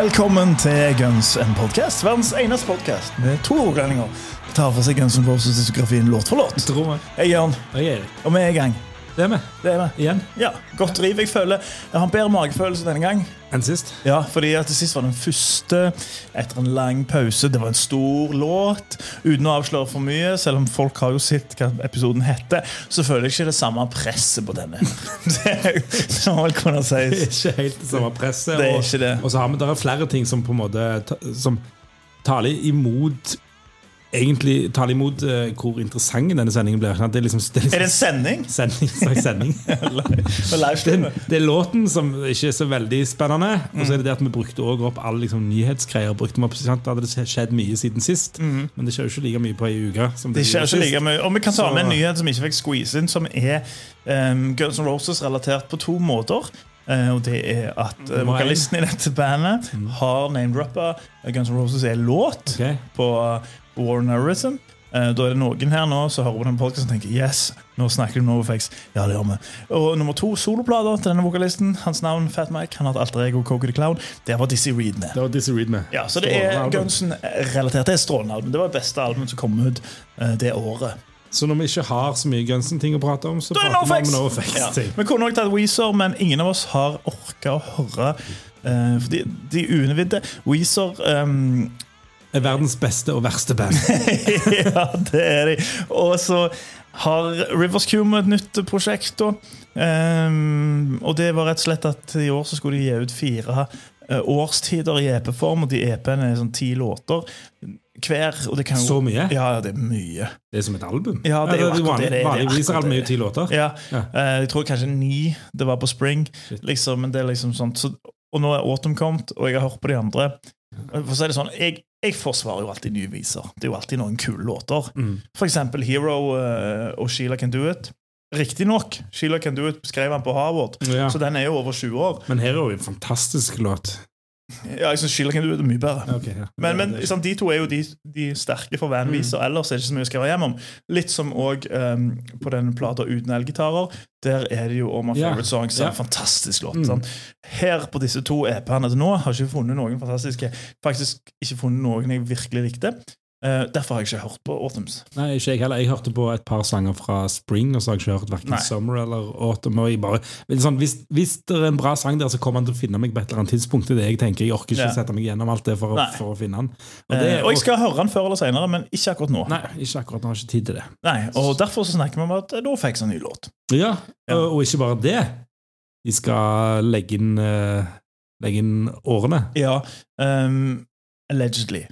Velkommen til Guns N' Podcast, verdens eneste podcast med to rogalendinger. Tar for seg Guns N' Roses-diskografien låt for låt. Jeg er Jørn, Jeg er Erik. og vi er i gang. Det er vi. Det er vi. Igjen. Ja, Godt driv. Jeg føler Jeg har en bedre magefølelse denne gang. Enn sist. Ja, fordi at det sist var den første etter en lang pause. Det var en stor låt. Uten å avsløre for mye, selv om folk har jo sett hva episoden heter, så føler jeg ikke det samme presset på denne. Det må vel kunne Det er sies. ikke helt det samme presset. Det er og, ikke det. og så har vi der er flere ting som på en måte Som taler imot Egentlig tale imot eh, hvor interessant denne sendingen blir. Det er liksom, det er liksom Er det en sending? sending, slags sending. Det, det er låten som ikke er så veldig spennende. Og så er det det at vi brukte også opp alle liksom, nyhetsgreier. Brukte opp, sant? Da hadde det skjedd mye siden sist. Men det skjer jo ikke like mye på ei uke. Som Det skjer gjorde ikke like mye. Og vi kan ta med en nyhet som ikke fikk squeeze inn, som er um, Guns N' Roses relatert på to måter. Uh, og det er at uh, vokalisten i dette bandet har name-droppa Guns N' Roses er låt okay. på uh, War Narratism. Eh, da er det noen her nå som hører på den podkasten og tenker yes, nå snakker de om NoFX. Ja, det gjør vi. Og nummer to, soloplater til denne vokalisten. Hans navn Fat Mike. Han hadde alter ego Coco the Clown. Der var Dizzie Reed med. Det var Dizzy Reed med. Ja, så det er. Gunsen-relatert. Det er strålende album. Det var det beste albumet som kom ut eh, det året. Så når vi ikke har så mye Gunsen-ting å prate om, så er prater vi om NoFX! Ja. Vi kunne nok tatt Weezer, men ingen av oss har orka å høre. Uh, fordi de unividde Weezer ehm, Er verdens beste og verste band. Ja, det er de. Og så har Rivers Cume et nytt prosjekt. Ehm, og det var rett og slett at i år så skulle de gi ut fire eh, årstider i EP-form, og de EP-ene er sånn ti låter hver. Og det kan jo, Så mye? Ja, det er mye. Det er som et album. Ja, det er jo akkurat det Vanligvis er album jo ti låter. Ja, Ja. Uh, Jeg tror kanskje ni det var på Spring. Liksom, men det er liksom sånt så, Og nå er Autumn kommet, og jeg har hørt på de andre. For å si det sånn, jeg, jeg forsvarer jo alltid nye viser. Det er jo alltid noen kule låter. Mm. For eksempel Hero uh, og Sheila Can Do It. Riktignok, Sheila Can Do It skrev han på Harvard, Ja. så den er jo over 20 år. Men Hero er en fantastisk låt. Ja, jeg Do It er mye bedre. Okay, ja. Men, men er- de to er jo de, de sterke for vanviser. Ellers er det ikke så mye å skrive hjem om. Litt som òg på den plata uten elgitarer. Der er det jo All My Ja, Favorite Songs. En yeah. fantastisk låt. Mm. sant? Her på disse to EP-ene til nå har jeg ikke funnet noen fantastiske Faktisk ikke funnet noen jeg virkelig likte. Eh, derfor har jeg ikke hørt på Autumns. Nei, ikke jeg heller. Jeg hørte på et par sanger fra Spring, og så har jeg ikke hørt hverken Nei. Summer eller Autumn. Bare, sånn, hvis, hvis det er en bra sang der, så kommer han til å finne meg på et eller annet tidspunkt. Det er det jeg tenker. Jeg orker ikke Ja. sette meg gjennom alt det for, å- for å finne han. Og, det, uh, og jeg skal høre han før eller senere, men ikke akkurat nå. Nei, ikke akkurat nå. Jeg har ikke tid til det. Nei, og Derfor så snakker vi om at da fikk jeg en ny låt. Ja, Ja. Og, og ikke bare det. De skal legge inn, uh, legge inn årene. Ja, Um, Allegedly.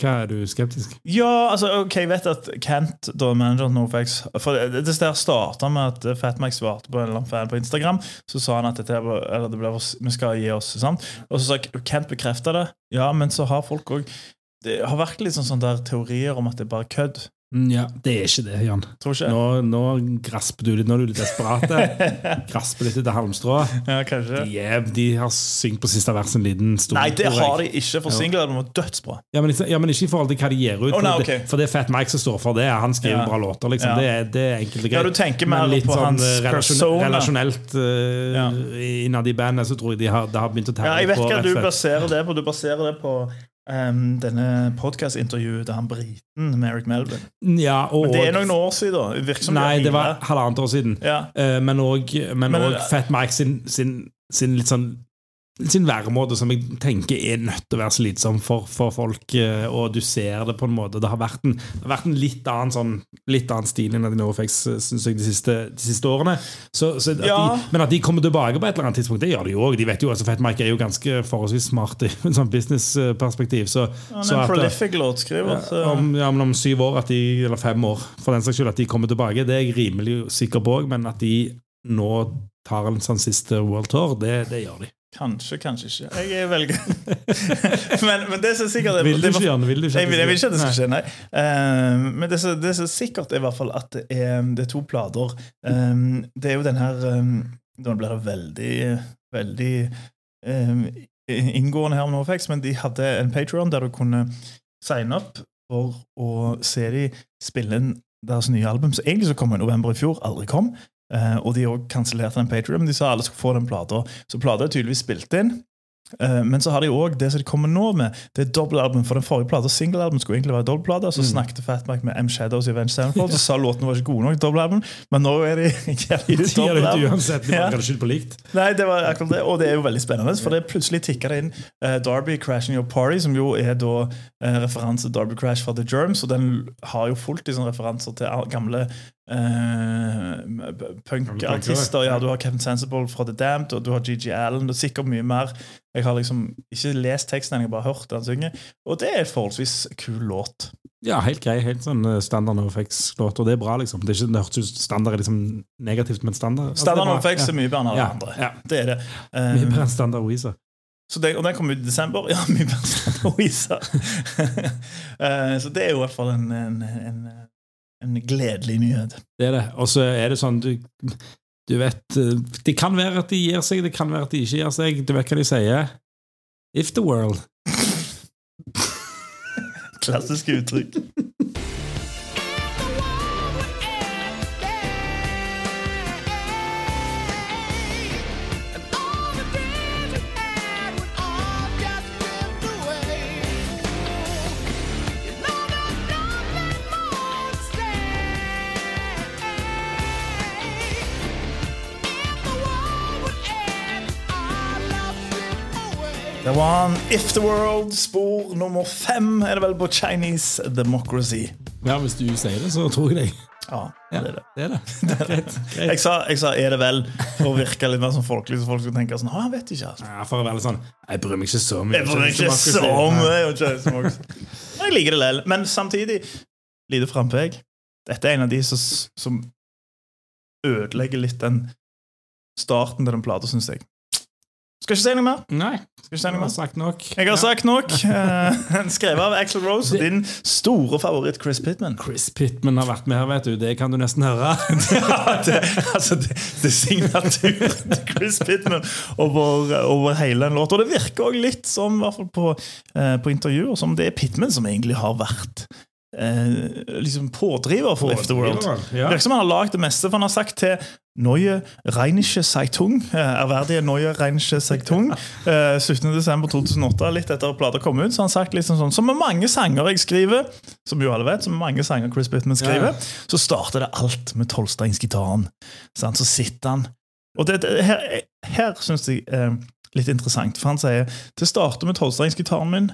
Hva er du skeptisk? Ja, altså, ok, jeg vet at Kent, da manageren NoFX For det, det starta med at Fatmax svarte på en eller annen fan på Instagram. Så sa han at dette, eller det ble, vi skal gi oss. sant? Og så sa Kent bekrefta det. Ja, men så har folk òg Det har vært litt sånn, sånn der teorier om at det er bare kødd. Mm, Ja, Det er ikke det, Jan. Ikke Nå, nå grasper du litt. Nå er du litt desperat. grasper litt etter halmstrå. Ja, kanskje. De, er, de har syngt på siste vers en liten stund. Nei, det har de ikke, for singelalbumet var dødsbra. Ja men, ja, men ikke i forhold til hva de gir ut. Oh, nei, det, for det er Fat Mike som står for det. Han skriver Ja. bra låter. liksom det, er, det er enkelt og greit. Ja, du tenker mer Men litt på sånn hans eh, relasjon, relasjonelt uh, innad i bandet, så tror jeg de har, det har begynt å tære Ja, jeg vet på, hva du baserer det på. Du baserer det på um, denne podkastintervjuet til han briten med Eric Melvin. Ja, og, Men det er noen år siden. Virker som Nei, det var halvannet år siden. ja. Uh, men òg også Fat Mike sin, sin, sin litt sånn sin væremåte som jeg tenker er nødt til å være slitsom for, for folk, eh, og du ser det på en måte. Det har vært en, det har vært en litt annen sånn, litt annen stil enn synes jeg, de siste, de siste årene. Så, så at Ja. de, men at de kommer tilbake på et eller annet tidspunkt, det gjør de jo òg. De vet jo, altså Fatmike er jo ganske forholdsvis smart i en sånn businessperspektiv. Så, Han så er at, låtskriver. så- om, ja, men om syv år, at de, eller fem år, for den saks skyld, at de kommer tilbake, det er jeg rimelig sikker på òg, men at de nå tar en sånn siste World Tour, det, det gjør de. Kanskje, kanskje ikke. Jeg velger men, men det som er sikkert er- Vil du ikke Janne? Vil du ikke Jeg jeg vil ikke at det skal skje, nei. Eh, men det som det som er sikkert, er i hvert fall at det er, det er to plater. Um, det er jo den her um, Nå blir det veldig, veldig um, inngående her med NoFX, men de hadde en Patreon der du kunne signe opp for å se de spille inn deres nye album, som egentlig så kom i november i fjor, aldri kom. Eh, og de òg kansellerte den Patreon, men de sa alle skulle få den plata. Så plata er tydeligvis spilt inn. Uh, men så har de òg det som de kommer nå med. Det er dobbeltalbum. For den forrige plata, singlealbum, skulle egentlig være dobbeltplate. Så snakket Fatback med M Shadows i Avenged Sevenfold, så sa låtene var ikke god nok dobbeltalbum. Men nå er de dobbeltalbum. uansett. De Ja. bare på likt. Nei, det var akkurat det, og det er jo veldig spennende. For det plutselig tikker det inn uh, Derby Crashing Your Party, som jo er da uh, referanse til Darby Crash fra The Germs, og den har jo fullt i sånne referanser til gamle eh, punkartister. Ja, du har Kevin Sensible fra The Damned, og du har GG Allen. Er sikkert mye mer. Jeg har liksom ikke lest teksten, jeg har bare hørt den synge. Og det er en forholdsvis kul låt. Ja, helt grei. Helt sånn standard standard NoFX-låt, og det er bra, liksom. Det, er ikke, det hørtes ut standard er liksom negativt, men standard altså, Standard det er. Er mye bedre enn alle Ja, andre. ja. Det er det. Um, Mye bedre enn standard Weezer. Så det, og den kom ut i desember. Ja, mye bedre enn Standard Weezer. uh, Så det er jo i hvert fall en, en, en, en gledelig nyhet. Det er det. Og så er det sånn du, du vet Det kan være at de gir seg, det kan være at de ikke gir seg. Du vet hva de sier? If the world Klassisk uttrykk. Det han If the World, spor nummer fem, er det vel på Chinese Democracy. Ja, hvis du sier det, så tror jeg deg. Ja, det er det. det er det. Greit. greit. Jeg sa, jeg sa 'er det vel' for å virke litt mer som folkelig, så folk skulle tenke sånn han vet ikke', altså. Ja, for å være litt sånn Jeg bryr meg ikke så mye. Jeg bryr meg ikke så mye Jeg liker det likevel. Men samtidig, lite frampek. Dette er en av de som, som ødelegger litt den starten til den plata, syns jeg. Skal ikke si noe mer. Nei, Skal ikke si jeg noe har mer. sagt nok. Jeg har sagt nok. Eh, Skrevet av Axel Rose det... din store favoritt Chris Pittman. Chris Pittman har vært med her, vet du. Det kan du nesten høre. Ja, det, altså, det, det er signaturen til Chris Pittman over, over hele en låt. Og det virker også litt som, i hvert fall på, eh, på intervjuer, som det er Pittman som egentlig har vært eh, liksom pådriver for If the World. Det Ja. virker som han har lagd det meste, for han har sagt til Neue Rheinische Zeitung, eh, ærverdige Neue Rheinische Zeitung, eh, 17.12.2008, litt etter at plata kom ut, så har han sagt liksom sånn Som med mange sanger jeg skriver, som jo alle vet, som med mange sanger Chris Pittman skriver, Ja. så starter det alt med tolvstrengsgitaren. Så sitter han Og det, det, her, her syns jeg er litt interessant, for han sier det starter med tolvstrengsgitaren min,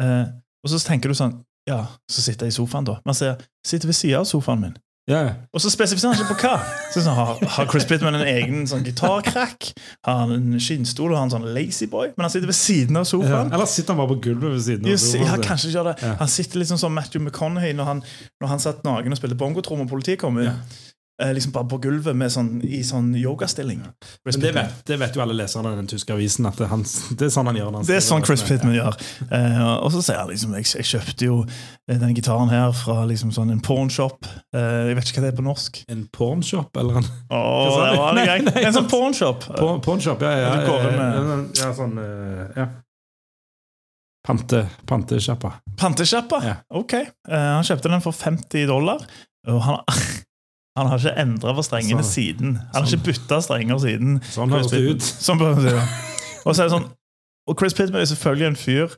eh, og så tenker du sånn Ja, så sitter jeg i sofaen, da. Man sier sitter ved siden av sofaen min. Yeah. Og så spesifiserer han ikke på hva. Så sånn, har, har Chris Pittman en egen sånn gitarkrakk? Har han en skinnstol og har han sånn lazyboy? Men han sitter ved siden av sofaen. sofaen. Eller sitter han bare på gulvet ved siden av sofaen ja, kanskje gjør det. Yeah. Han sitter liksom som Matthew McConaughey når han, når han satt naken og spilte bongotromme og politiet kom inn. Eh, liksom bare på gulvet med sånn, i sånn yogastilling. Men det vet, det vet jo alle leserne av den tyske avisen, at det, han, det er sånn han gjør. han Det er sånn Chris Pitman Pittman gjør. Eh, og så sier han liksom jeg, jeg kjøpte jo eh, den gitaren her fra liksom sånn en pornshop. Eh, jeg vet ikke hva det er på norsk. En pornshop, eller en Åh, det var det Nei, nei, En sånn pornshop. Porn- Pornshop, ja. ja, Du går ja, med- ja, sånn eh, ja. Pante, Pantesjappa. Pantesjappa? Ja. Ok. Eh, han kjøpte den for 50 dollar. Og han, han har ikke endra på strengene så, siden. Han har ikke bytta strenger siden. Sånn høres det ut. Sånn. Og så er det sånn Og Chris Pittman er selvfølgelig en fyr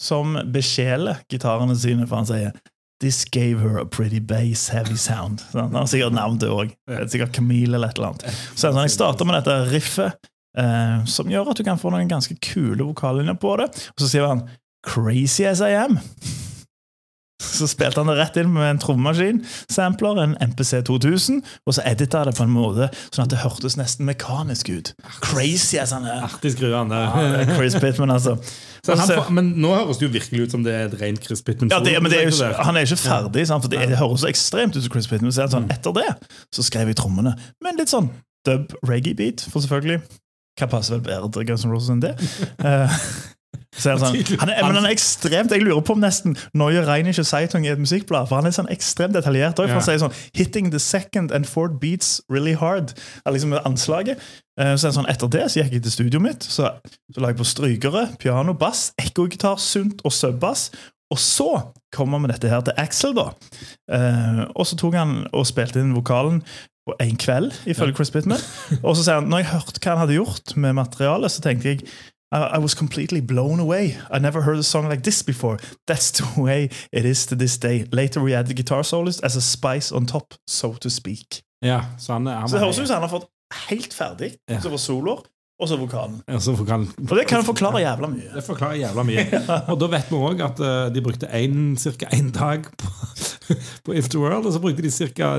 som besjeler gitarene sine, for han sier This gave her a pretty bass heavy sound. Så Han har sikkert navn til òg. Sikkert Camille eller et eller annet. Så sånn, Jeg starter med dette riffet eh, som gjør at du kan få noen ganske kule vokallinjer på det. Og så sier han 'Crazy as I am'. Så spilte han det rett inn med en trommemaskin, sampler, en MPC 2000, og så edita det på en måte sånn at det hørtes nesten mekanisk ut. Crazy as han er. Artig skrue, han der. Ja, Chris Pittman, altså. Så han, så- men nå høres det jo virkelig ut som det er et rent Chris Pittman. ja, det, men det er jo, han er ikke ferdig, sant? for det, det høres så ekstremt ut som Chris Pittman. Så det Mm. sånn, etter det så skrev jeg trommene med en litt sånn dub reggae-beat, for selvfølgelig. Hva passer vel bedre til Guns N' Roses enn det? Så er han, sånn, han, er, men han er ekstremt Jeg lurer på om nesten Neue Rheinische Zeitung i et musikkblad. For han er sånn ekstremt detaljert. også, for Han sier sånn 'Hitting the second and fourth beats really hard'. Er liksom anslaget. Eh, Så sånn, Etter det så gikk jeg til studioet mitt. Så, så la jeg på strykere, piano, bass, ekkogitar, sunt og subbass. Og så kom han med dette her til Axel, da. Eh, og så tok han og spilte inn vokalen på en kveld, ifølge Chris Pittman. Og så sier han når jeg hørte hva han hadde gjort med materialet, så tenkte jeg I, I was completely blown away. I never heard a song like this before. That's the way it is to this day. Later we added guitar soloist as a spice on top, so to speak. Ja, så han, han Så det høres ut som han har fått helt ferdig. Ja. Så var soloer, og så vokalen. Ja, vokalen. Og det kan forklare jævla mye. Det forklarer jævla mye. Og da vet vi òg at uh, de brukte ca. én dag på, på If the World, og så brukte de ca.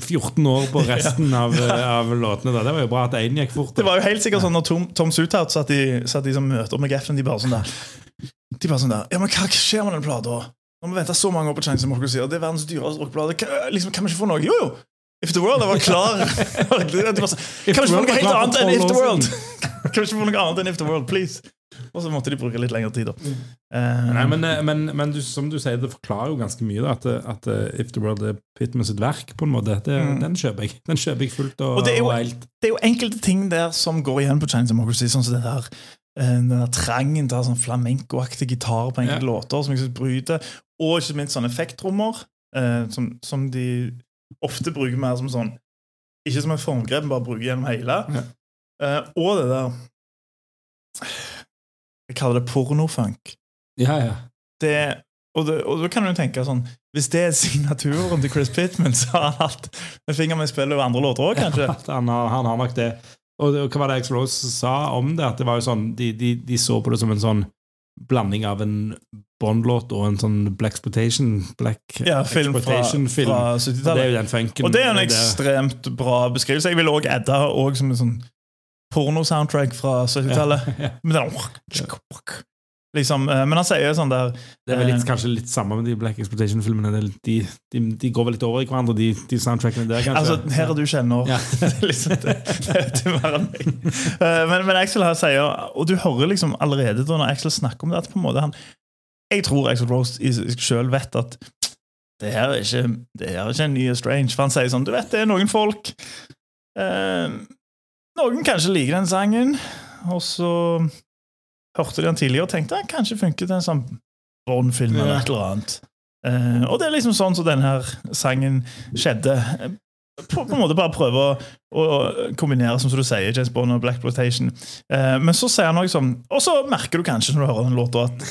14 år på resten av, eh, av låtene. Da. Det var jo bra at én gikk fort. Det var jo helt sikkert sånn når Tom, Tom Suthout satt i, satt i som møter med Geffen, de bare sånn der De bare sånn der Ja, men hva skjer med den plata? Nå må vi vente så mange år på Chance Democracy, og det er verdens dyreste rockeblad. Liksom, kan vi ikke få noe? Jo, jo! If the World jeg var klar. Kan vi ikke få noe helt annet enn If the World? Kan vi ikke få noe annet enn If the World, please? Og så måtte de bruke litt lengre tid, da. Eh, Nei, men, eh, men, men du, som du sier, det forklarer jo ganske mye da, at, at If the World er Pittman sitt verk, på en måte. Det, Mm. Den kjøper jeg. Den kjøper jeg fullt og, Og det er jo- og helt. det er jo enkelte ting der som går igjen på Chinese Democracy, sånn som det der den der trangen til å ha sånn flamenco-aktig gitar på enkelte Ja. låter, som jeg synes bryter, og ikke minst sånne effekttrommer, eh, som, som de ofte bruker mer som sånn Ikke som et formgrep, bare bruker gjennom hele. Ja. Uh, og det der Jeg kaller det pornofunk. Ja, ja. Det, og, det, og da kan du tenke sånn Hvis det er signaturen til Chris Pittman, så har han hatt en finger med i spillet over andre låter òg, kanskje. Ja, han, har, han har nok det. Og, det, hva var det X Rose sa om det? At det var jo sånn, de, de, de så på det som en sånn blanding av en Bond-låt og en sånn Black Exploitation Black Ja, film fra, Exploitation-film. fra Og det er jo den funken. Og det er en ekstremt bra beskrivelse. Jeg vil òg adde som en sånn porno-soundtrack fra 70-tallet. Ja. ja. Liksom, eh, Men han sier jo sånn der Det er vel litt, Eh. kanskje litt samme med de Black Exploitation-filmene. De, de, de går vel litt over i hverandre, de, de soundtrackene der, kanskje. Altså, her er du kjenner Ja. liksom det, det det er meg. Eh, Men, men Axel her sier Og du hører liksom allerede da når Axel snakker om det, at på en måte han Jeg tror Axel Rose i seg sjøl vet at det her er ikke Det her er ikke en ny Strange. For han sier sånn Du vet, det er noen folk eh, Noen kanskje liker den sangen, og så hørte de den tidligere og tenkte at kanskje funket en sånn Bond-film eller Ja. et eller annet. Eh, og det er liksom sånn som denne her sangen skjedde. På, på en måte bare prøve å, å kombinere, som du sier, James Bond og Black Plotation. Eh, men så sier han noe sånn Og så merker du kanskje når du hører den låta, at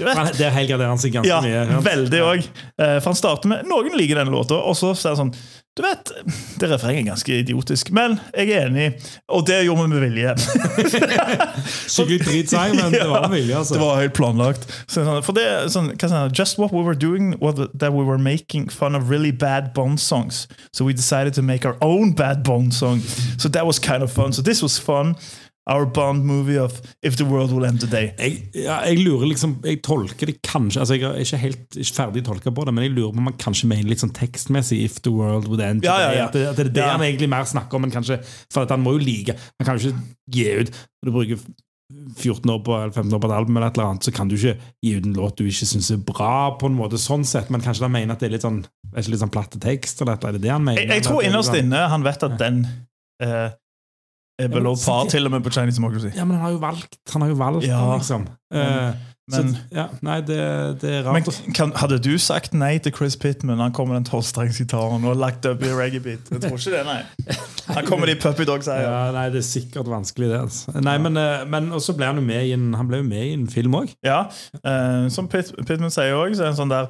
vet, Der helgarderer han seg ganske ja, mye. Ja, veldig òg. For han starter med Noen liker den låta, og så sier han sånn Du vet, det refrenget er ganske idiotisk, men jeg er enig, og det gjorde vi med vilje. Skikkelig dritsang, men det var med vilje, altså. Det var helt planlagt. Sånn, for det er sånn, sånn, Just what we were doing was that we were making fun of really bad Bond songs. So we decided to make our own bad Bond song. So that was kind of fun. So this was fun. Our Bond movie of If the World Will End Today. jeg, ja, jeg lurer liksom Jeg tolker det kanskje altså Jeg er ikke helt ikke ferdig tolka på det, men jeg lurer på om man kanskje mener litt sånn tekstmessig If the world would end Ja, ja, today. ja. At, det, at det er det han egentlig mer snakker om, men kanskje For han må jo like Han kan jo ikke gi ut Når du bruker 14 år på, eller 15 år på et album, eller et eller annet, så kan du ikke gi ut en låt du ikke syns er bra, på en måte sånn sett, men kanskje han mener at det er litt sånn er ikke litt sånn platte tekst, eller et eller annet, det han mener? Jeg, jeg tror er innerst sånn- inne han vet at den eh, vel men par, til og med på Chinese Democracy. Ja, men han har jo valgt, han har jo valgt Ja, den, liksom. Uh, men- så, ja, nei, det, det er rart. Men, kan, hadde du sagt nei til Chris Pittman Han kommer med den tolvstrengsgitaren og lagt opp i reggae-beat? Jeg tror ikke det, nei. Han kommer med de Puppy Dogs-eier. Ja, nei, det er sikkert vanskelig, det. Altså. Nei, men, eh, men også ble han jo med i en, han ble jo med i en film òg. Ja, uh, som Pitt, Pittman sier òg, så er det en sånn der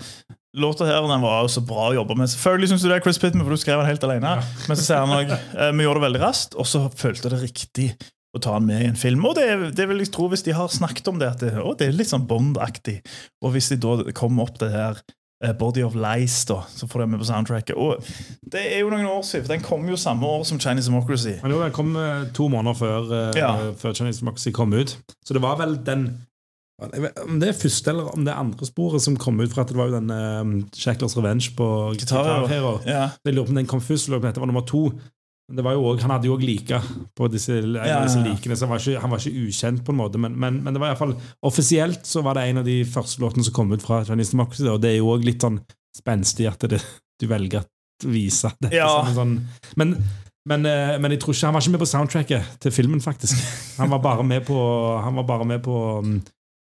Låta her den var jo så bra å jobbe med. Selvfølgelig syns du det er Chris Pittman, for du skrev den helt alene. Men så sier han òg vi gjorde det veldig raskt, og så følte det riktig å ta den med i en film. Og det, det vil jeg tro hvis de har snakket om det, at det, å, det er litt sånn Bond-aktig. Og hvis de da kommer opp det her eh, Body of Lies, da, så får de med på soundtracket. Og det er jo noen år siden, for den kom jo samme år som Chinese Democracy. Men jo, Den kom eh, to måneder før, eh, Ja. før Chinese Democracy kom ut. Så det var vel den Om det er første eller om det er andre sporet som kom ut fra at det var jo den um, Shacklers Revenge på Guitar Hero. Ja. Jeg lurer på om den kom først, eller om dette var nummer to. Men det var jo også, han hadde jo òg like på disse, Ja, disse likene, så han var, ikke, han var ikke ukjent på en måte. Men, men, men det var i hvert fall offisielt så var det en av de første låtene som kom ut fra Chinese Democracy. Og det er jo òg litt sånn spenstig at det, du velger å vise dette Ja. som en sånn men, men, eh, men jeg tror ikke han var ikke med på soundtracket til filmen, faktisk. Han var bare med på, han var bare med på, mm,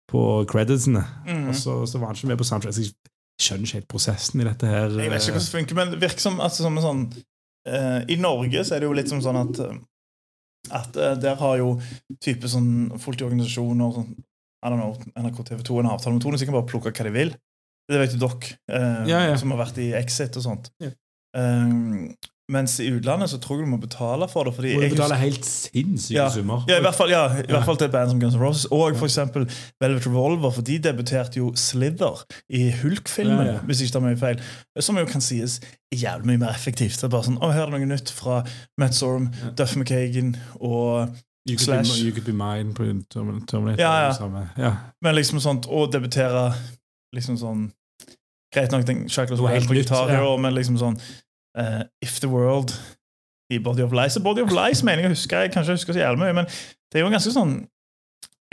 på creditsene. Mm. Og så, så var han ikke med på soundtrack. Jeg skjønner ikke helt prosessen i dette her. Jeg vet ikke hvordan det funker, men det virker som, altså, som en sånn uh, I Norge så er det jo litt som sånn at eh, At uh, der har jo type sånn folk i organisasjoner sånn, I don't know, NRK TV 2 en avtale med Tone, så de kan bare plukke hva de vil. Det vet jo dere, uh, Ja, ja. som har vært i Exit og sånt. Ja. Eh, mens i utlandet så tror jeg du må betale for det. Fordi må du betaler helt sinnssyke Ja. summer. ja, i hvert fall, ja, i hvert fall til et band som Guns N' Roses. Og for eksempel Velvet Revolver, for de debuterte jo Slither i Hulk-filmen, Ja, ja. hvis ikke ikke tar mye feil. Som jo kan sies er jævlig mye mer effektivt. Det er bare sånn, å, Her er det noe nytt fra Matt Sorum, Ja. Duff McKagan og You could, be, Slash. you could be mine på Termin- Terminator. Ja, ja. ja. Men liksom sånt, å debutere liksom sånn Greit nok, den Shackles var helt på gitar, ja. Men liksom sånn eh, If the World i Body of Lies. Body of Lies mener jeg å huske, jeg kanskje husker så jævlig mye, men det er jo en ganske sånn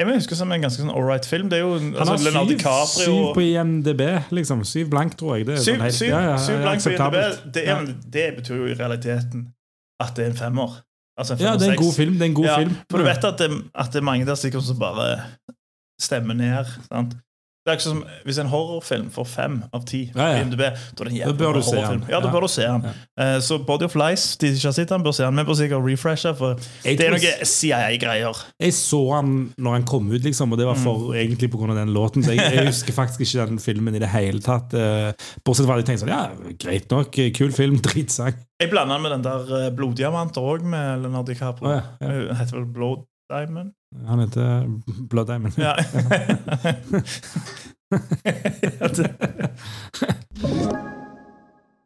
jeg vil huske som en ganske sånn ålreit film. Det er jo Han altså, har Leonardo syv, DiCaprio syv på IMDb, liksom. Syv blank, tror jeg. Det Syv, sånn helt- syv, ja, ja, syv blank på. IMDb. Det, er, det betyr jo i realiteten at det er en femmer. Altså en Ja, det er en god film. Det er en god film. For du vet at det, at det er mange der sikkert som bare stemmer ned. Sant? Det er ikke som Hvis en horrorfilm får fem av ti Ja, ja. IMDb, da er det en jævla bør horrorfilm. Ja, da bør du se den. Eh, Så Body of Lies, de som ikke har sett den, bør se den. Vi bør sikkert refreshe, for Jeg det er noe CIA-greier. Jeg så den når den kom ut, liksom, og det var for, Mm. egentlig pga. den låten. Så jeg, jeg husker faktisk ikke den filmen i det hele tatt. eh, Bortsett fra at jeg tenkte sånn Ja, greit nok, kul film, dritsang. Jeg blanda den med den der eh, Bloddiamanter òg, med Leonardo DiCaprio. Oh, ja, ja. Den heter vel Blood Diamond? Han heter Blood Diamond. Ja.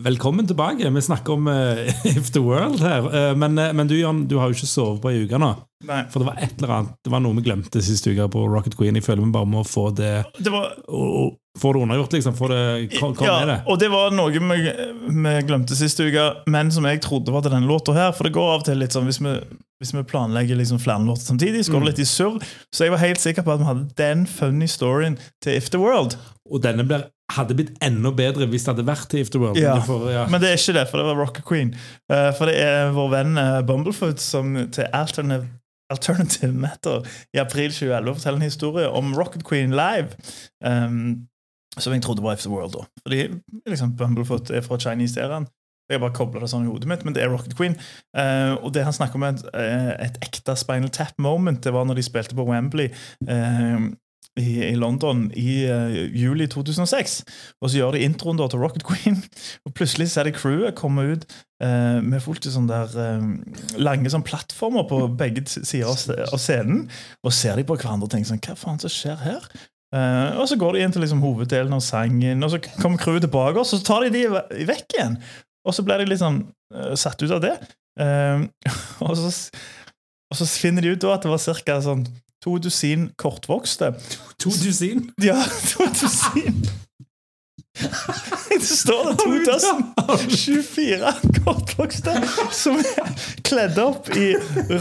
Velkommen tilbake. Vi snakker om uh, If the World her. Uh, men, uh, men du, Jan, du har jo ikke sovet på ei uke nå. Nei. For det var et eller annet Det var noe vi glemte sist uke på Rocket Queen. Jeg føler vi bare må få det Det var og, og, Få det undergjort, liksom. Få det, hva, hva ja, er det. og det var noe vi, vi glemte siste uke, men som jeg trodde var til denne låta her. For det går av og til litt sånn hvis vi, hvis vi planlegger liksom flere låter samtidig, så går Mm. det litt i surr. Så jeg var helt sikker på at vi hadde den funny storyen til If the World. Og denne blir, hadde blitt enda bedre hvis det hadde vært til If the World. Ja. Får- ja. Men det er ikke det, for det var Rocket Queen. Uh, for det er vår venn eh, Bumblefoot som til Alternative, Alternative Matter i april 2011 forteller en historie om Rocket Queen live. Um, som jeg trodde var If the World, da. Fordi liksom, Bumblefoot er fra Chinese-æraen. Jeg har bare koblet det sånn i hodet mitt, men det er Rocket Queen. Uh, og det han snakker om, er et, et ekte Spinal Tap-moment. Det var når de spilte på Wembley eh, i, i London i uh, juli 2006. Og så gjør de introen da til Rocket Queen, og plutselig ser de crewet komme ut uh, med fullt sånn der uh, lange sånn plattformer på begge sider av scenen. Og ser de på hverandre og tenker sånn Hva faen som skjer her? Og så går de inn til liksom hoveddelen av sangen, og så kommer crewet tilbake, og så tar de de vekk igjen. Og så blir de liksom eh, satt ut av det. Og, så, og så finner de ut da at det var ca. sånn to dusin kortvokste. To dusin? Ja, to dusin. Det står det 2024 kortvokste som er kledd opp i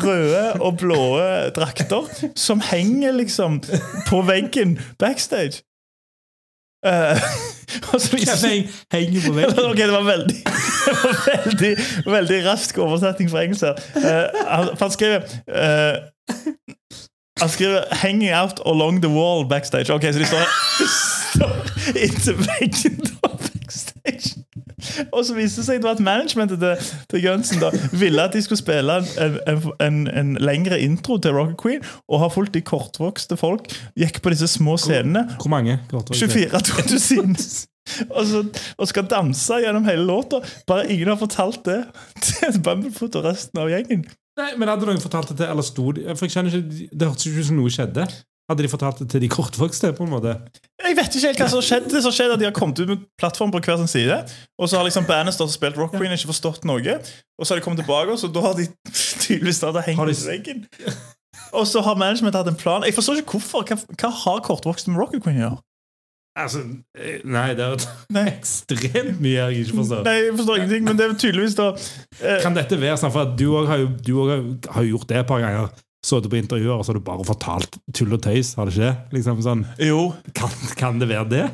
røde og blå drakter, som henger liksom på veggen backstage. Viser- Heng, henger på veggen. Ok, det var veldig det var veldig, veldig rask oversetning fra engelsk. Eh, han, han skriver eh, Han skriver 'hanging out along the wall backstage'. Ok, Så de står, står inntil veggen da, backstage. Og så viste det seg at managementet til, til Gunsen da ville at de skulle spille en, en, en, en lengre intro til Rocket Queen, og har fulgt de kortvokste folk. Gikk på disse små scenene. Hvor mange? 24 2000. Og, så, og skal danse gjennom hele låta. Bare ingen har fortalt det til Bumblefoot og resten av gjengen. Nei, men Hadde noen fortalt det til eller sto de, For jeg skjønner ikke, Det hørtes ikke ut som noe skjedde. Hadde de fortalt det til de kortvokste? på en måte? Jeg vet ikke helt hva som skjedde. Det som skjedde at De har kommet ut med plattform på hver sin side. Og så har liksom bandet stått og spilt Rock Queen ikke forstått noe. Og så har de kommet tilbake, og så da har de tydeligvis startet hengt i veggen. Og så har management hatt en plan. Jeg forstår ikke hvorfor. Hva, hva har kortvokste med Rocket Queen å gjøre? Altså, eh, Nei, det er Nei. ekstremt mye jeg ikke forstår. Nei, jeg forstår ingenting, men det er tydeligvis da eh, Kan dette være sånn, for du òg har, jo- har gjort det et par ganger. Sittet på intervjuer og så har du bare fortalt tull og tøys. Har det ikke? Liksom sånn, Jo, kan, kan det være det?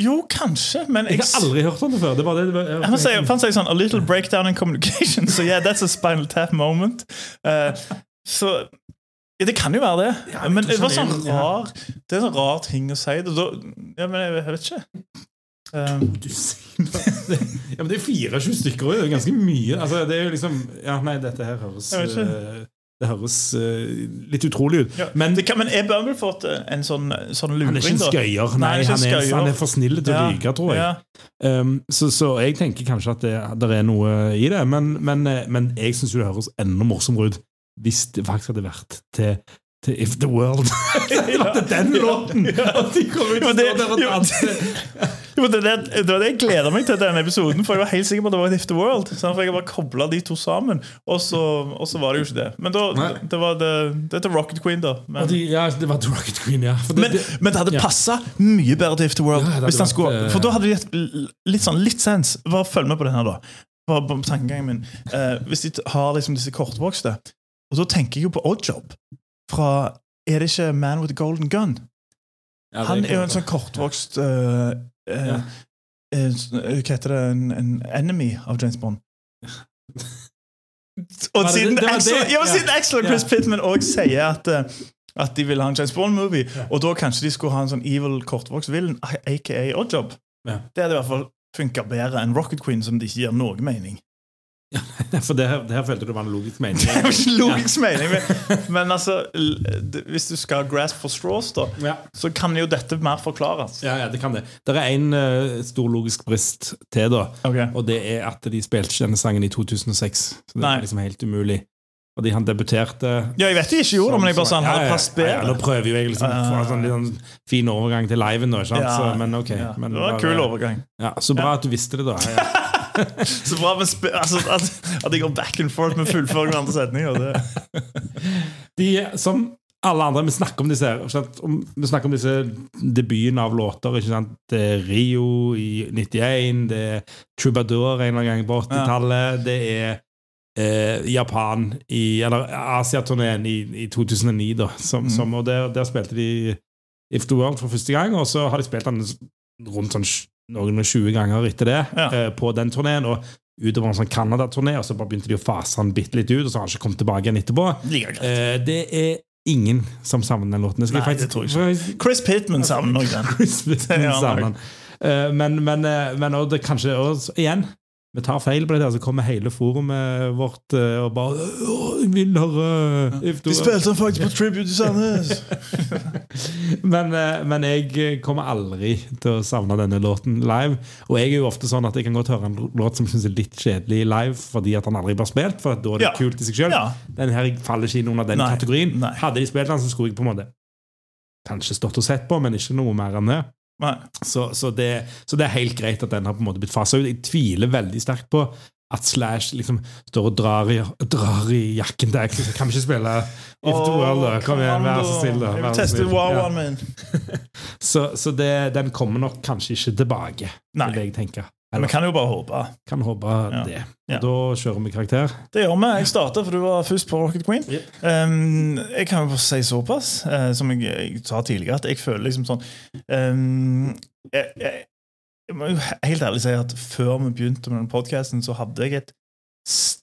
jo, kanskje, men Jeg har aldri hørt om det før. Det var det, det var, Han sier, han sier sånn A little breakdown in communication. Så yeah, that's a spinal tap moment. Uh, så ja, Det kan jo være det. Ja, men det var sånn rar Det er en sånn rar ting å si. Det, da, ja, men jeg, jeg vet ikke. Um. Ja, men det er 24 stykker òg. Det er ganske mye. Altså, det er jo liksom Ja, nei, dette her høres Jeg eh, Det høres uh, litt utrolig ut. ja. Men det kan, men er Bumblefoot en sånn, sånn luring, han er ikke en skøyer. Nei, Nei, han er han, er, for snill til å Ja, ryke, tror jeg. Ja. Um, så, så jeg tenker kanskje at det, er noe i det, men, men, eh, men jeg syns det høres enda morsommere ut hvis det faktisk hadde vært til, til If the World. Er den låten! At de kommer ut og står der og danser. Jo, det, det, det var det jeg gleder meg til denne episoden, for jeg var helt sikker på at det var If the World. For jeg bare kobla de to sammen, og så, og så var det jo ikke det. Men da, det var det, det til Rocket Queen, da. Men, de, ja, det var til Rocket Queen, ja. Det, Men, men det hadde ja. passa mye bedre til If the World. Ja, hvis han skulle, eh, for da hadde de gitt litt sånn litt sens. Bare følg med på den her, da. Bare på tankegangen min. Eh, hvis de har liksom disse kortvokste Og da tenker jeg jo på Oddjob. Fra Er det ikke Man with a Golden Gun? ja, er Han er jo en sånn kortvokst uh, uh, Ja. uh, Hva heter det? En, en enemy av James Bond. Og det siden det? Det Axel, ja, Ja. siden Axel og Chris Pittman òg sier at at de ville ha en James Bond-movie, og da kanskje de skulle ha en sånn evil kortvokst villain, aka Oddjob. Det hadde i hvert fall funka bedre enn Rocket Queen, som det ikke gir noe mening. For det her, det her følte du var en logisk mening. Det er jo ikke logisk mening, men, men altså Hvis du skal grasp for straws, da, Ja. så kan jo dette mer forklares. Ja, ja, det kan det. Det er en uh, stor logisk brist til, da. Okay. Og det er at de spilte ikke denne sangen i 2006. Så det Nei. er liksom helt umulig. Fordi han debuterte Ja, jeg vet de ikke gjorde det, men jeg bare han Ja, ja, ja, ja, Nå prøver jo jeg liksom å få en sånn, litt sånn fin overgang til liven, da. ikke sant? Ja, så, men ok. ja. Men det var en kul overgang. Ja, så bra at du visste det, da. Ja. Så bra med altså, at, at jeg går back and forth med fullføring av andre setninger. Det. De, som alle andre, vi snakker om disse her, Vi snakker om disse debuten av låter. Ikke sant? Det er Rio i 91, det er Troubadour en eller annen gang på 80-tallet, det er eh, Japan i Eller Asiaturneen i, i 2009, da. Som, Mm. som, og der, der spilte de If the World for første gang, og så har de spilt den rundt sånn noen og 20 ganger etter det Ja. eh, på den turneen. Og utover en sånn Canada-turné, og så bare begynte de å fase han bitte litt ut, og så har han ikke kommet tilbake igjen etterpå. Eh, det er ingen som savner den låten. Nei, faktisk, det tror jeg ikke. Chris Pittman savner nok den. Chris Pittman savner den. Eh, men, men, eh, men og det kanskje og, igjen vi tar feil på det, der, så kommer hele forumet vårt eh, og bare «Åh, Jeg vil høre De spilte faktisk på Tribute i Sandnes. men, eh, men jeg kommer aldri til å savne denne låten live. Og jeg er jo ofte sånn at jeg kan godt høre en låt som synes er litt kjedelig live fordi at han aldri blir spilt, for da er det Ja. kult i seg sjøl. Ja. Den her faller ikke inn under den Nei. kategorien. Nei. Hadde de spilt den, så skulle jeg på en måte kanskje stått og sett på, men ikke noe mer enn det. Så, så, det, så det er helt greit at den har på en måte blitt fasa ut. Jeg tviler veldig sterkt på at Slash liksom står og drar i, drar i jakken til Axel. Kan vi ikke spille If the World, da? Kom igjen, vær så snill. Jeg vil så teste snill. wow Ja. min. Så, så det, den kommer nok kanskje ikke tilbake, Nei. vil jeg tenke. Vi kan jo bare håpe. kan håpe Ja. det. Ja. Da kjører vi karakter. Det gjør vi. Jeg starter, for du var først på Rocket Queen. Yep. Um, jeg kan jo bare si såpass, uh, som jeg, jeg sa tidligere, at jeg føler liksom sånn um, jeg, jeg, jeg må jo helt ærlig si at før vi begynte med den podkasten, så hadde jeg et s-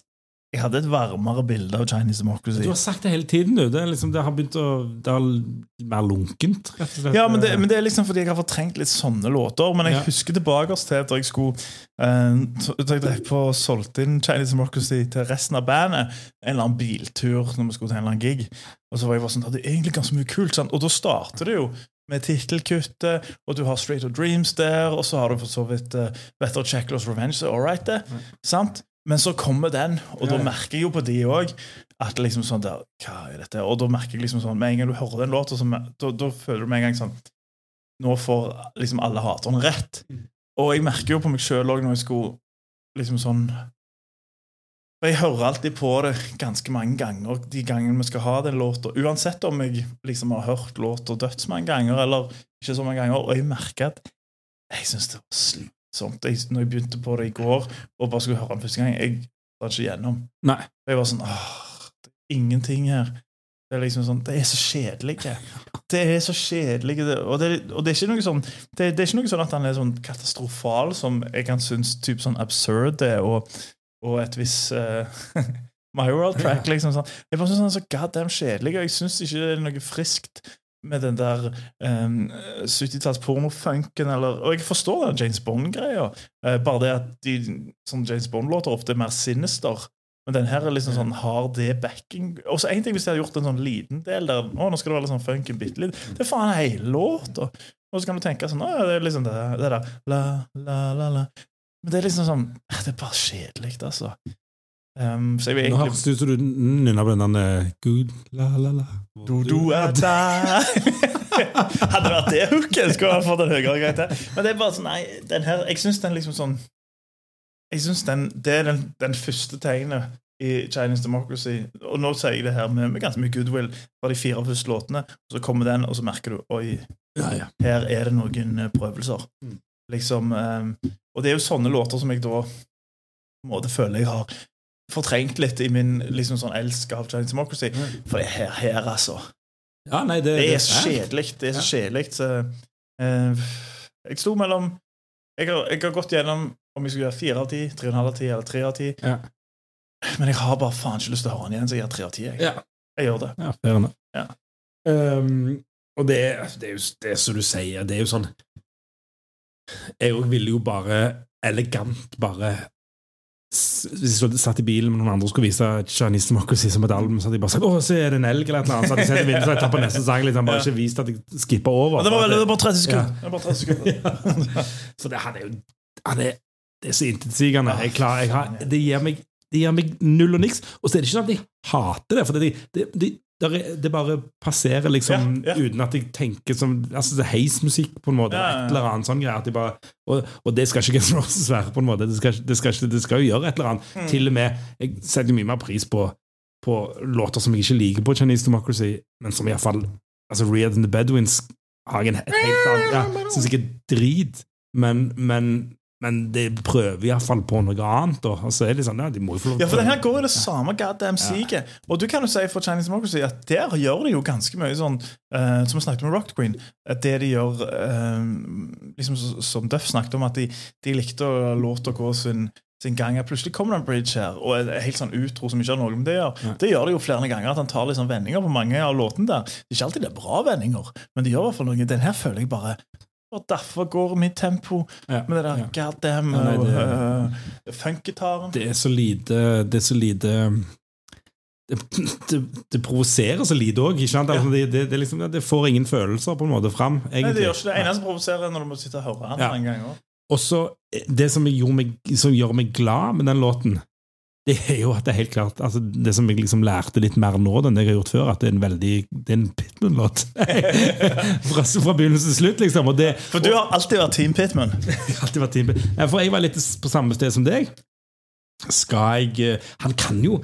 jeg hadde et varmere bilde av Chinese Democracy. Du har sagt det hele tiden, du. Det, er liksom, det har begynt å Det er mer lunkent. Ja, men det, men det er liksom fordi jeg har fortrengt litt sånne låter. Men jeg Ja. husker tilbake til da jeg skulle uh, Da jeg drev på og solgte inn Chinese Democracy til resten av bandet. En eller annen biltur når vi skulle til en eller annen gig. Og så var jeg bare sånn, det er egentlig ganske mye kult. Sant? Og da starter det jo med tittelkuttet, og du har Straight of Dreams der, og så har du for så vidt uh, Better Checklers Revenge. All right, det. Sant? Men så kommer den, og Ja, da merker jeg jo på de òg at liksom sånn der, Hva er dette? Og da merker jeg liksom sånn Med en gang du hører den låta, da, da føler du med en gang sånn Nå får liksom alle haterne rett. Og jeg merker jo på meg sjøl òg når jeg skulle liksom sånn og Jeg hører alltid på det ganske mange ganger de gangene vi skal ha den låta. Uansett om jeg liksom har hørt låta dødsmange ganger eller ikke så mange ganger. Og jeg merker at jeg syns det var slitsomt. Jeg, når jeg begynte på det i går og bare skulle høre den første gang, jeg var ikke gjennom. Nei. Jeg var sånn åh, det er ingenting her. Det er liksom sånn, det er så kjedelig. Det er så kjedelig. Og det, og det er ikke noe sånn det, det er ikke noe sånn at han er sånn katastrofal som jeg kan synes typ sånn absurd er, og, og et visst uh, My World Track. liksom sånn. Jeg bare synes han er så goddamn kjedelig, og jeg syns ikke det er noe friskt med den der um, 70-talls pornofunken, eller Og jeg forstår den James Bond-greia, uh, bare det at de sånn James Bond-låter ofte er mer sinister. Men den her er liksom sånn, har det backing Og så en ting hvis de hadde gjort en sånn liten del der Å, nå skal det være litt sånn funken bitte litt. Det er faen hele låta. Og så kan du tenke sånn Å, ja, det er liksom det, det der la, la, la, la. Men det er liksom sånn Det er bare kjedelig, altså. Um, så jeg vil Nå egentlig høres det ut som du nynner på den der Good la la la Do du er der Hadde vært det hooket, skulle jeg fått en høyere greie til. Men det er bare sånn, nei, den her Jeg syns den liksom sånn Jeg synes den, Det er den, den første tegnet i Chinese Democracy. Og nå sier jeg det her med, med ganske mye goodwill fra de fire første låtene. Og så kommer den, og så merker du Oi, Ja, ja. her er det noen eh, prøvelser. Mm. Liksom, um, og det er jo sånne låter som jeg da på en måte føler jeg har fortrengt litt i min liksom sånn elsk av Chinese Democracy. For det er her, her altså. ja, nei, det, Det er så kjedelig. Det er så kjedelig. Så, uh, jeg sto mellom jeg har, jeg har gått gjennom om jeg skulle gjøre fire av ti, tre og en halv av ti eller tre av ti. Ja. Men jeg har bare faen ikke lyst til å høre den igjen, så jeg gjør tre av ti. Jeg. Ja. jeg gjør det. Ja, fair. Ja. Um, og det, det er jo det som du sier, det er jo sånn Jeg òg ville jo bare elegant bare Hvis jeg satt i bilen med noen andre og skulle vise Chinese Democracy som et album, så hadde de bare sagt 'Å, se, er det en elg?' eller et eller annet. Så hadde de sett vinduet, så jeg tatt på neste sang, liksom, bare ikke vist at jeg skippa over. Det var, det var bare 30 sekunder. Ja. Det var bare 30 sekunder. Ja. Så det, han er jo han er, det er så intetsigende. Jeg klarer, jeg har, det, gir meg, det gir meg null og niks. Og så er det ikke sånn at jeg hater det, for det, det, det, der det bare passerer liksom Ja, ja. uten at jeg tenker som altså det er heismusikk på en måte. Ja. Et eller annet sånn jeg bare, og, og det skal ikke Guns Roses være, på en måte. Det skal, det skal, ikke, det skal jo gjøre et eller annet. Mm. Til og med Jeg setter mye mer pris på, på låter som jeg ikke liker på Chinese Democracy, men som iallfall altså Read and the Bedouins har jeg en helt annen ja, Syns er drit, men, men men de prøver iallfall på noe annet. Og så er det sånn, ja, de må jo få lov Ja, for det her går jo det samme goddamn siget. Og du kan jo si for Chinese Democracy at der gjør de jo ganske mye sånn uh, Som vi snakket med Rock Queen, at det de gjør uh, liksom Som Duff snakket om, at de, de likte å låte gå sin sin gang Plutselig kommer det en bridge her, og er helt sånn utro som ikke har noe med det å gjøre. Ja. Det gjør det jo flere ganger, at han tar liksom vendinger på mange av låtene der. Det er ikke alltid det er bra vendinger, men de gjør i hvert fall noe. Den her føler jeg bare Og derfor går mitt tempo Ja, med det der ja. goddamn Ja, uh, funkgitaren. Det er så lite Det er så lite det, det, det provoserer så lite òg. Ja. det, det, det, liksom, det får ingen følelser på en måte fram. Nei, det gjør ikke det. eneste som provoserer, er når du må sitte og høre den Ja. en gang også. Og så eh, Det som, meg, som gjør meg glad med den låten, det er jo at det er helt klart altså Det som jeg liksom lærte litt mer nå enn det jeg har gjort før, at det er en veldig Det er en Pitman-låt. fra, fra begynnelsen til slutt, liksom. Det, For du har alltid vært Team Pitman. Alltid vært team. Nei, For jeg var litt på samme sted som deg. Skal jeg eh, Han kan jo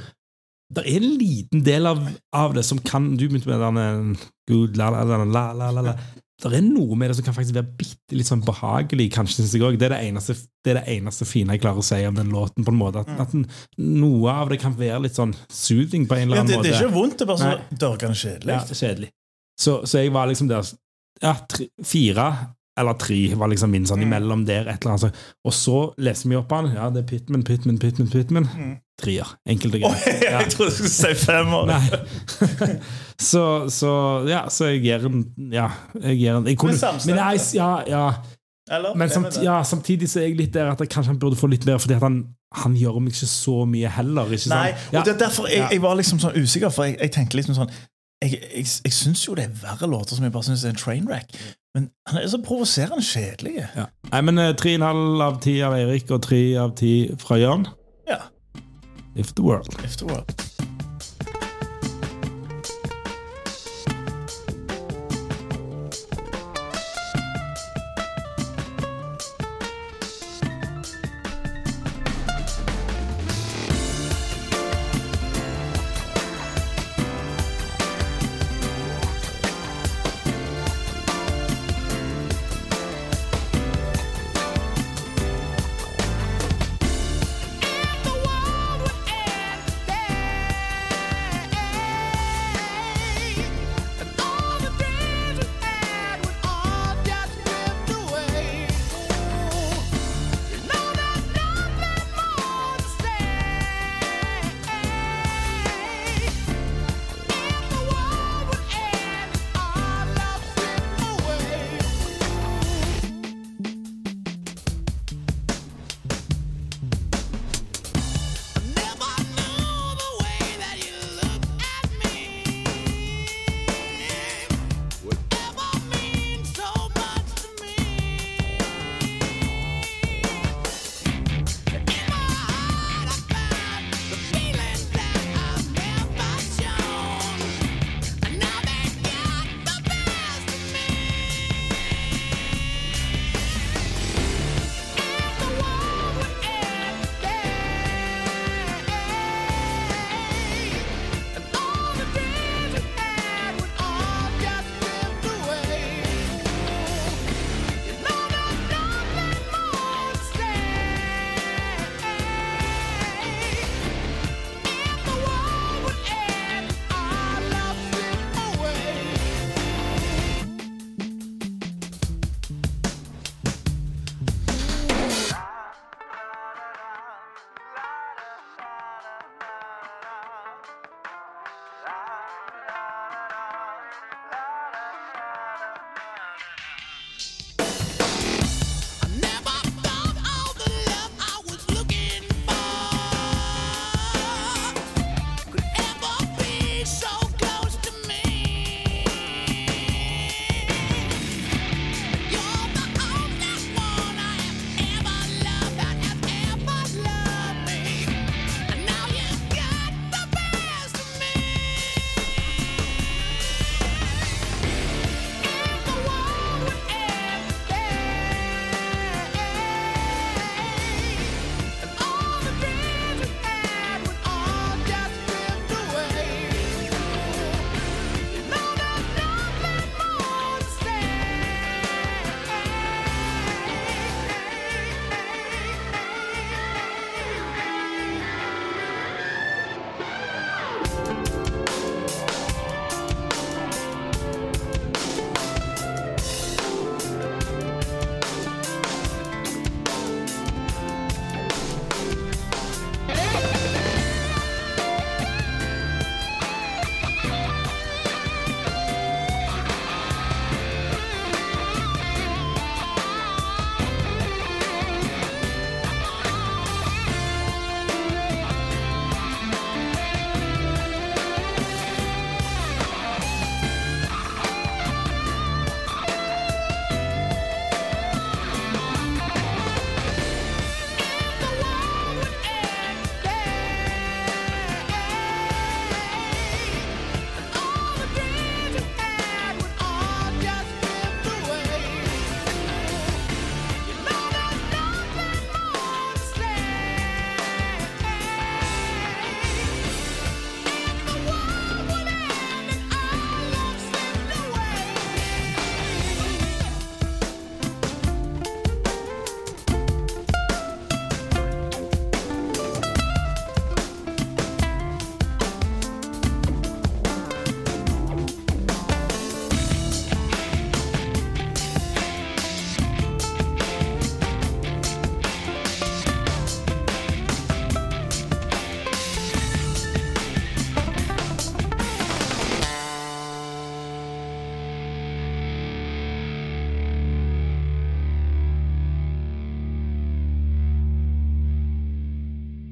Det er en liten del av, av det som kan Du begynte med den eh, Good la la la la la Det er noe med det som kan faktisk være bitte litt sånn behagelig, kanskje, synes jeg også. Det er det eneste, det er det eneste fine jeg klarer å si om den låten. på en måte At, at den, Noe av det kan være litt sånn soothing på en eller Ja, annen det, måte. det er ikke vondt, det er bare så dørgende kjedelig. Ja, kjedelig. Så, så jeg var liksom der ja, tre, fire eller tre var liksom min sånn imellom der. et eller annet. Og så leser vi opp han. Ja, det er Pittman, Pittman, Pittman. Pittman. Trier. Enkelt og greit. Oh, Jeg trodde du skulle si fem år. Nei. så, så ja, så jeg gir en Ja, jeg gir en jeg kunne, Men jeg, ja, ja, Eller? men samt, ja, samtidig så er jeg litt der at jeg kanskje han burde få litt mer, fordi han, han gjør meg ikke så mye heller. Nei, og det er derfor jeg, jeg var liksom sånn usikker, for jeg, jeg tenkte liksom sånn Jeg, jeg, jeg syns jo det er verre låter som jeg bare syns er en trainwreck, men han er så provoserende kjedelig. Ja. Nei, men eh, tre og en halv av ti av Eirik og tre av ti fra Jørn. Ja. If the world. If the world.